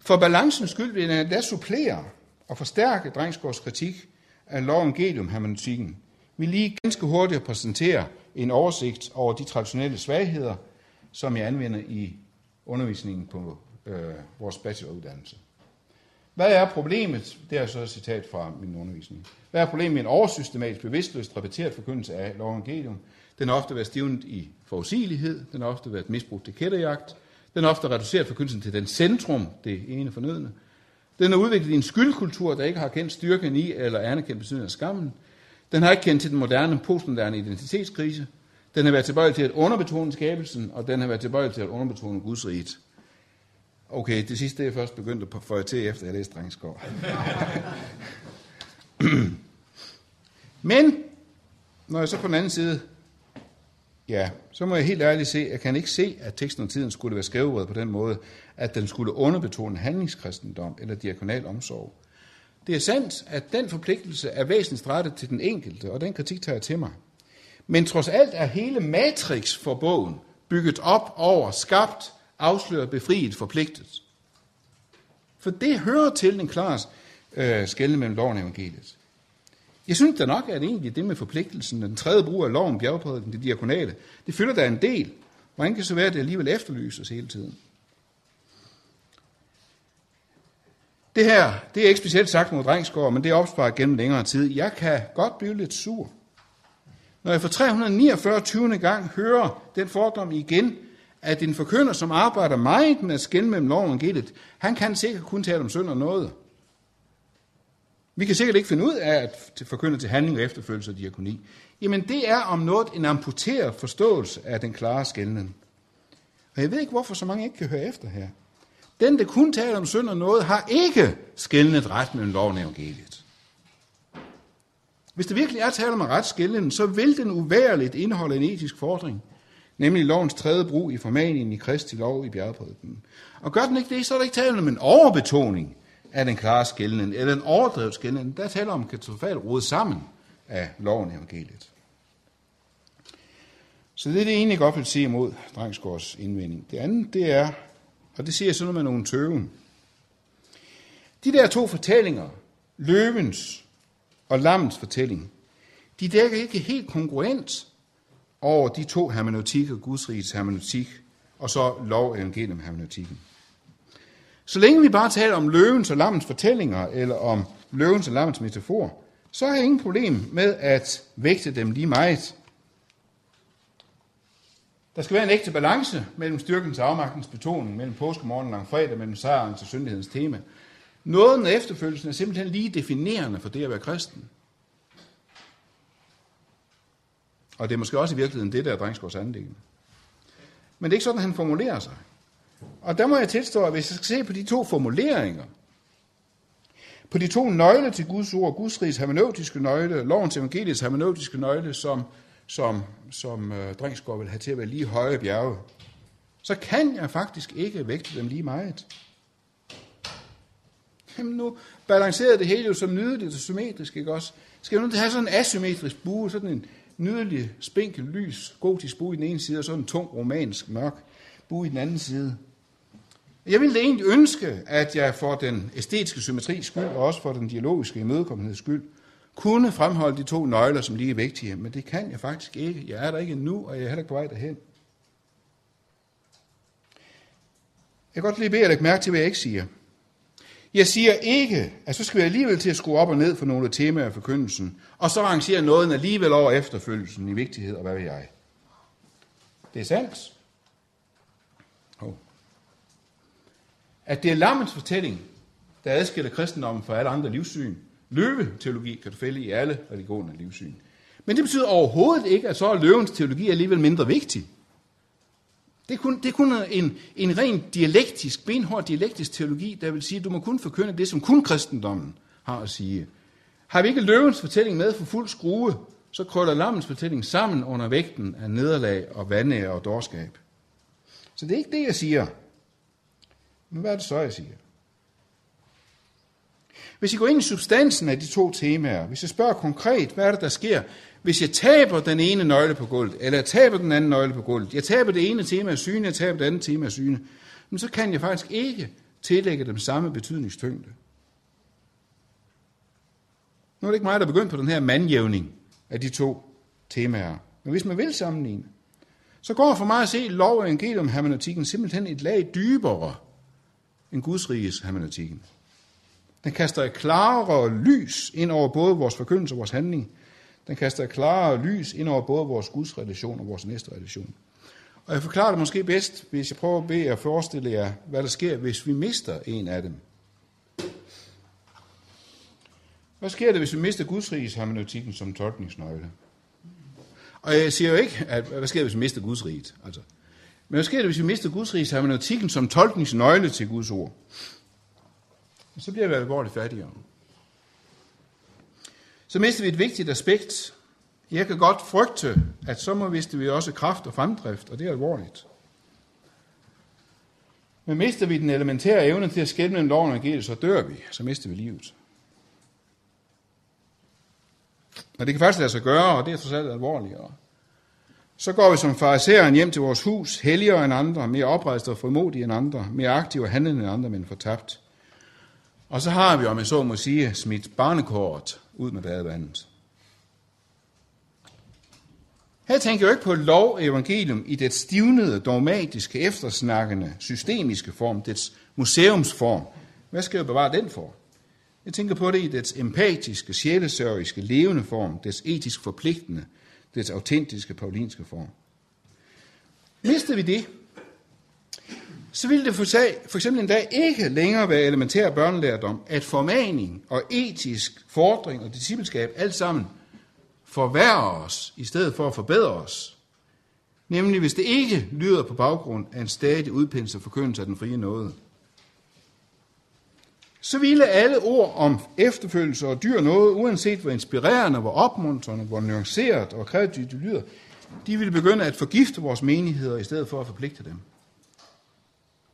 For balancens skyld vil jeg da supplere og forstærke Drengsgaards kritik af lov evangelium hermeneutikken. Vi lige ganske hurtigt præsentere en oversigt over de traditionelle svagheder, som jeg anvender i undervisningen på øh, vores bacheloruddannelse. Hvad er problemet? Det er så et citat fra min undervisning. Hvad er problemet med en oversystematisk, bevidstløst repeteret forkyndelse af lov evangelium? Den har ofte været stivnet i forudsigelighed, den har ofte været misbrugt til kætterjagt, den har ofte reduceret forkyndelsen til den centrum, det ene fornødende. Den er udviklet en skyldkultur, der ikke har kendt styrken i eller anerkendt betydningen af skammen. Den har ikke kendt til den moderne, postmoderne identitetskrise. Den har været tilbøjelig til at underbetone skabelsen, og den har været tilbøjelig til at underbetone Guds rige. Okay, det sidste er jeg først begyndt at få til, efter jeg læste Drengskov. Men, når jeg så på den anden side, ja, så må jeg helt ærligt se, jeg kan ikke se, at teksten om tiden skulle være skrevet på den måde, at den skulle underbetone handlingskristendom eller diakonal omsorg. Det er sandt, at den forpligtelse er væsentligt rettet til den enkelte, og den kritik tager jeg til mig. Men trods alt er hele matrix for bogen bygget op over skabt, afsløret, befriet, forpligtet. For det hører til den klare øh, skældende mellem loven og evangeliet. Jeg synes da nok, at egentlig det med forpligtelsen, den tredje brug af loven, bjergprædiken, det diakonale, det fylder der en del. Hvordan kan det så være, at det alligevel efterlyses hele tiden? Det her, det er ikke specielt sagt mod Drengsgaard, men det er opsparet gennem længere tid. Jeg kan godt blive lidt sur. Når jeg for 349. 20. gang hører den fordom igen, at en forkynder, som arbejder meget med at skænde mellem loven og evangeliet, han kan sikkert kun tale om synd og noget. Vi kan sikkert ikke finde ud af at forkynde til handling og efterfølgelse af diakoni. Jamen det er om noget en amputeret forståelse af den klare skældning. Og jeg ved ikke, hvorfor så mange ikke kan høre efter her. Den, der kun taler om synd og noget, har ikke skældnet ret mellem loven og evangeliet. Hvis det virkelig er tale om ret skældning, så vil den uværligt indeholde en etisk fordring – nemlig lovens tredje brug i formaningen i Kristi lov i bjergprædiken. Og gør den ikke det, så er der ikke tale om en overbetoning af den klare skældning, eller en overdrevet skældning. Der taler om katastrofalt rodet sammen af loven i evangeliet. Så det er det ene, jeg godt vil sige imod Drengsgaards indvending. Det andet, det er, og det siger jeg sådan med nogle tøven. De der to fortællinger, løvens og lammens fortælling, de dækker ikke helt kongruent over de to hermeneutikker, Guds rigets hermeneutik, og så lov evangelium hermeneutikken. Så længe vi bare taler om løvens og lammens fortællinger, eller om løvens og lammens metafor, så har jeg ingen problem med at vægte dem lige meget. Der skal være en ægte balance mellem styrkens og afmagtens betoning, mellem påskemorgen og langfredag, mellem sejren til syndighedens tema. Nåden og efterfølgelsen er simpelthen lige definerende for det at være kristen. Og det er måske også i virkeligheden det, der er Drengsgaards anlæggende. Men det er ikke sådan, han formulerer sig. Og der må jeg tilstå, at hvis jeg skal se på de to formuleringer, på de to nøgler til Guds ord, Guds rigs hermeneutiske nøgle, lovens evangeliets hermeneutiske nøgle, som, som, som øh, uh, Drengsgaard vil have til at være lige høje bjerge, så kan jeg faktisk ikke vægte dem lige meget. Jamen nu balancerede det hele jo som nydeligt og symmetrisk, ikke også? Skal vi nu have sådan en asymmetrisk bue, sådan en, nydelig, spinkel, lys, gotisk bue i den ene side, og sådan en tung, romansk, mørk bue i den anden side. Jeg ville egentlig ønske, at jeg for den æstetiske symmetri skyld, og også for den dialogiske imødekommenheds skyld, kunne fremholde de to nøgler som lige vigtige, men det kan jeg faktisk ikke. Jeg er der ikke nu, og jeg er heller ikke på vej derhen. Jeg kan godt lige bede at lægge mærke til, hvad jeg ikke siger. Jeg siger ikke, at så skal vi alligevel til at skrue op og ned for nogle temaer af forkyndelsen, og så arrangere noget alligevel over efterfølgelsen i vigtighed, og hvad ved jeg. Det er sandt. At det er lammens fortælling, der adskiller kristendommen fra alle andre livssyn. Løveteologi kan du fælde i alle religioner livssyn. Men det betyder overhovedet ikke, at så er løvens teologi alligevel mindre vigtig. Det er kun, det er kun en, en ren dialektisk, benhård dialektisk teologi, der vil sige, at du må kun forkynde det, som kun kristendommen har at sige. Har vi ikke løvens fortælling med for fuld skrue, så krøller lammens fortælling sammen under vægten af nederlag og vande og dårskab. Så det er ikke det, jeg siger. Men hvad er det så, jeg siger? Hvis I går ind i substansen af de to temaer, hvis jeg spørger konkret, hvad er det, der sker, hvis jeg taber den ene nøgle på gulvet, eller jeg taber den anden nøgle på gulvet, jeg taber det ene tema af syne, jeg taber det andet tema af syne, men så kan jeg faktisk ikke tillægge dem samme betydningstyngde. Nu er det ikke mig, der er begyndt på den her mandjævning af de to temaer. Men hvis man vil sammenligne, så går for mig at se lov og evangelium hermeneutikken simpelthen et lag dybere end Guds riges hermeneutikken. Den kaster et klarere lys ind over både vores forkyndelse og vores handling. Den kaster et klarere lys ind over både vores Guds relation og vores næste relation. Og jeg forklarer det måske bedst, hvis jeg prøver at bede jer forestille jer, hvad der sker, hvis vi mister en af dem. Hvad sker der, hvis vi mister Guds riges hermeneutikken som tolkningsnøgle? Og jeg siger jo ikke, at hvad sker der, hvis vi mister Guds riget? Altså. Men hvad sker der, hvis vi mister Guds riges hermeneutikken som tolkningsnøgle til Guds ord? Så bliver vi alvorligt fattigere. Så mister vi et vigtigt aspekt. Jeg kan godt frygte, at så må vi også kraft og fremdrift, og det er alvorligt. Men mister vi den elementære evne til at skælde mellem loven og evangeliet, så dør vi. Så mister vi livet. Og det kan faktisk lade sig gøre, og det er trods alt alvorligere. Så går vi som fariseren hjem til vores hus, helligere end andre, mere oprejst og frimodige end andre, mere aktive og handlende end andre, men fortabt. Og så har vi, om jeg så må sige, smidt barnekort ud med badevandet. Her tænker jeg ikke på lov evangelium i det stivnede, dogmatiske, eftersnakkende, systemiske form, dets museumsform. Hvad skal jeg bevare den for? Jeg tænker på det i dets empatiske, sjælesørgiske, levende form, dets etisk forpligtende, dets autentiske, paulinske form. Mister vi det, så vil det for, sag, for eksempel en dag ikke længere være elementær børnelærdom, at formaning og etisk fordring og discipleskab alt sammen forværrer os, i stedet for at forbedre os. Nemlig hvis det ikke lyder på baggrund af en stadig udpenslet forkyndelse af den frie nåde så ville alle ord om efterfølgelse og dyr noget, uanset hvor inspirerende, hvor opmuntrende, hvor nuanceret og kreativt de lyder, de ville begynde at forgifte vores menigheder, i stedet for at forpligte dem.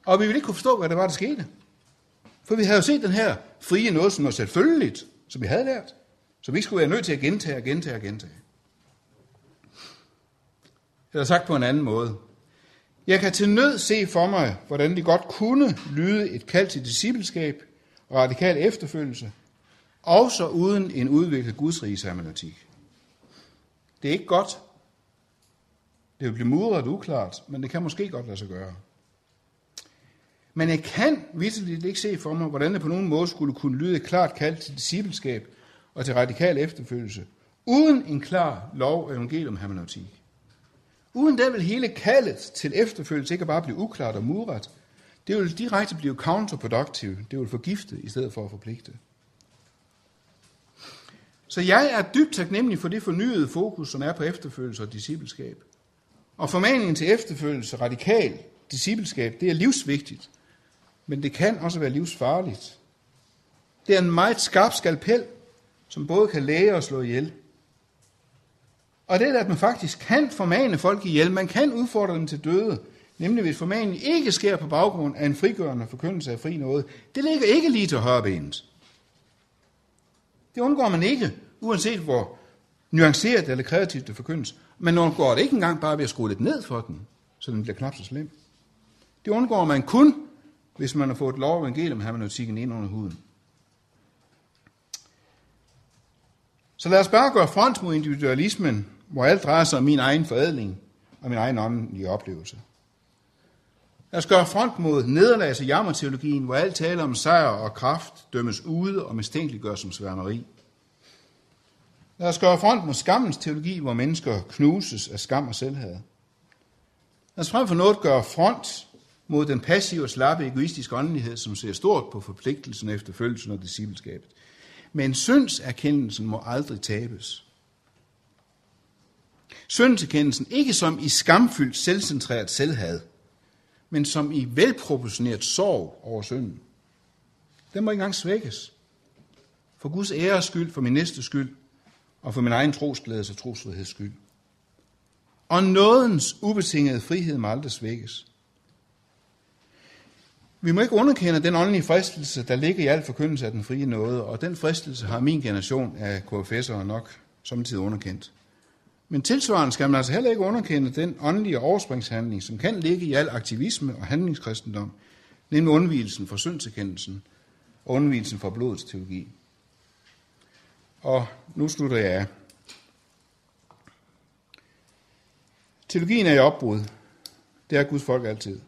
Og vi ville ikke kunne forstå, hvad det var, der skete. For vi havde jo set den her frie noget som noget selvfølgeligt, som vi havde lært, som vi ikke skulle være nødt til at gentage og gentage og gentage. Eller sagt på en anden måde. Jeg kan til nød se for mig, hvordan det godt kunne lyde et kald til discipleskab, radikal efterfølgelse, også uden en udviklet gudsrigshermeneutik. Det er ikke godt. Det vil blive mudret uklart, men det kan måske godt lade sig gøre. Men jeg kan vidteligt ikke se for mig, hvordan det på nogen måde skulle kunne lyde et klart kald til discipleskab og til radikal efterfølgelse, uden en klar lov og evangelium hermeneutik. Uden det vil hele kaldet til efterfølgelse ikke bare blive uklart og mudret, det vil direkte blive counterproductive. Det vil forgifte i stedet for at forpligte. Så jeg er dybt taknemmelig for det fornyede fokus, som er på efterfølgelse og discipleskab. Og formaningen til efterfølgelse, radikal discipleskab, det er livsvigtigt. Men det kan også være livsfarligt. Det er en meget skarp skalpel, som både kan læge og slå ihjel. Og det er, at man faktisk kan formane folk ihjel. Man kan udfordre dem til døde nemlig hvis formaningen ikke sker på baggrund af en frigørende forkyndelse af fri noget, det ligger ikke lige til højrebenet. Det undgår man ikke, uanset hvor nuanceret eller kreativt det forkyndes. Men man undgår det ikke engang bare ved at skrue lidt ned for den, så den bliver knap så slem. Det undgår man kun, hvis man har fået lov og evangelium hermeneutikken ind under huden. Så lad os bare gøre front mod individualismen, hvor alt drejer sig om min egen forædling og min egen åndelige oplevelse. Lad os gøre front mod nederlags- og jammerteologien, hvor alt taler om sejr og kraft, dømmes ude og mistænkeliggøres som sværmeri. Lad os gøre front mod skammens teologi, hvor mennesker knuses af skam og selvhed. Lad os frem for noget gøre front mod den passive og slappe egoistiske åndelighed, som ser stort på forpligtelsen efter følelsen og discipleskabet. Men syndserkendelsen må aldrig tabes. Syndserkendelsen ikke som i skamfyldt, selvcentreret selvhad – men som i velproportioneret sorg over synden. Den må ikke engang svækkes. For Guds æres skyld, for min næste skyld, og for min egen trosglædes og trosfriheds skyld. Og nådens ubetingede frihed må aldrig svækkes. Vi må ikke underkende den åndelige fristelse, der ligger i al forkyndelse af den frie nåde, og den fristelse har min generation af KFS'ere nok samtidig underkendt. Men tilsvarende skal man altså heller ikke underkende den åndelige overspringshandling, som kan ligge i al aktivisme og handlingskristendom, nemlig undvielsen for syndserkendelsen og undvielsen for blodets teologi. Og nu slutter jeg af. Teologien er i opbrud. Det er Guds folk altid.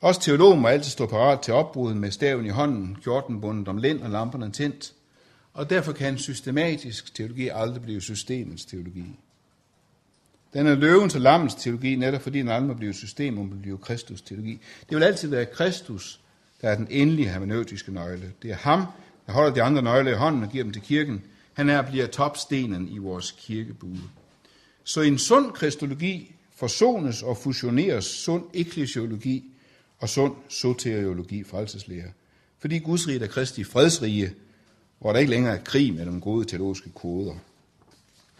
Også teologen må altid stå parat til opbrud med staven i hånden, kjorten bundet om lænd og lamperne tændt. Og derfor kan systematisk teologi aldrig blive systemens teologi. Den er løvens og lammens teologi, netop fordi den aldrig må blive system, må blive Kristus teologi. Det vil altid være Kristus, der er den endelige hermeneutiske nøgle. Det er ham, der holder de andre nøgler i hånden og giver dem til kirken. Han er bliver topstenen i vores kirkebue. Så en sund kristologi forsones og fusioneres sund eklesiologi og sund soteriologi, frelseslære. Fordi Guds rige er Kristi fredsrige, hvor der ikke længere er krig mellem gode teologiske koder.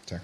Tak.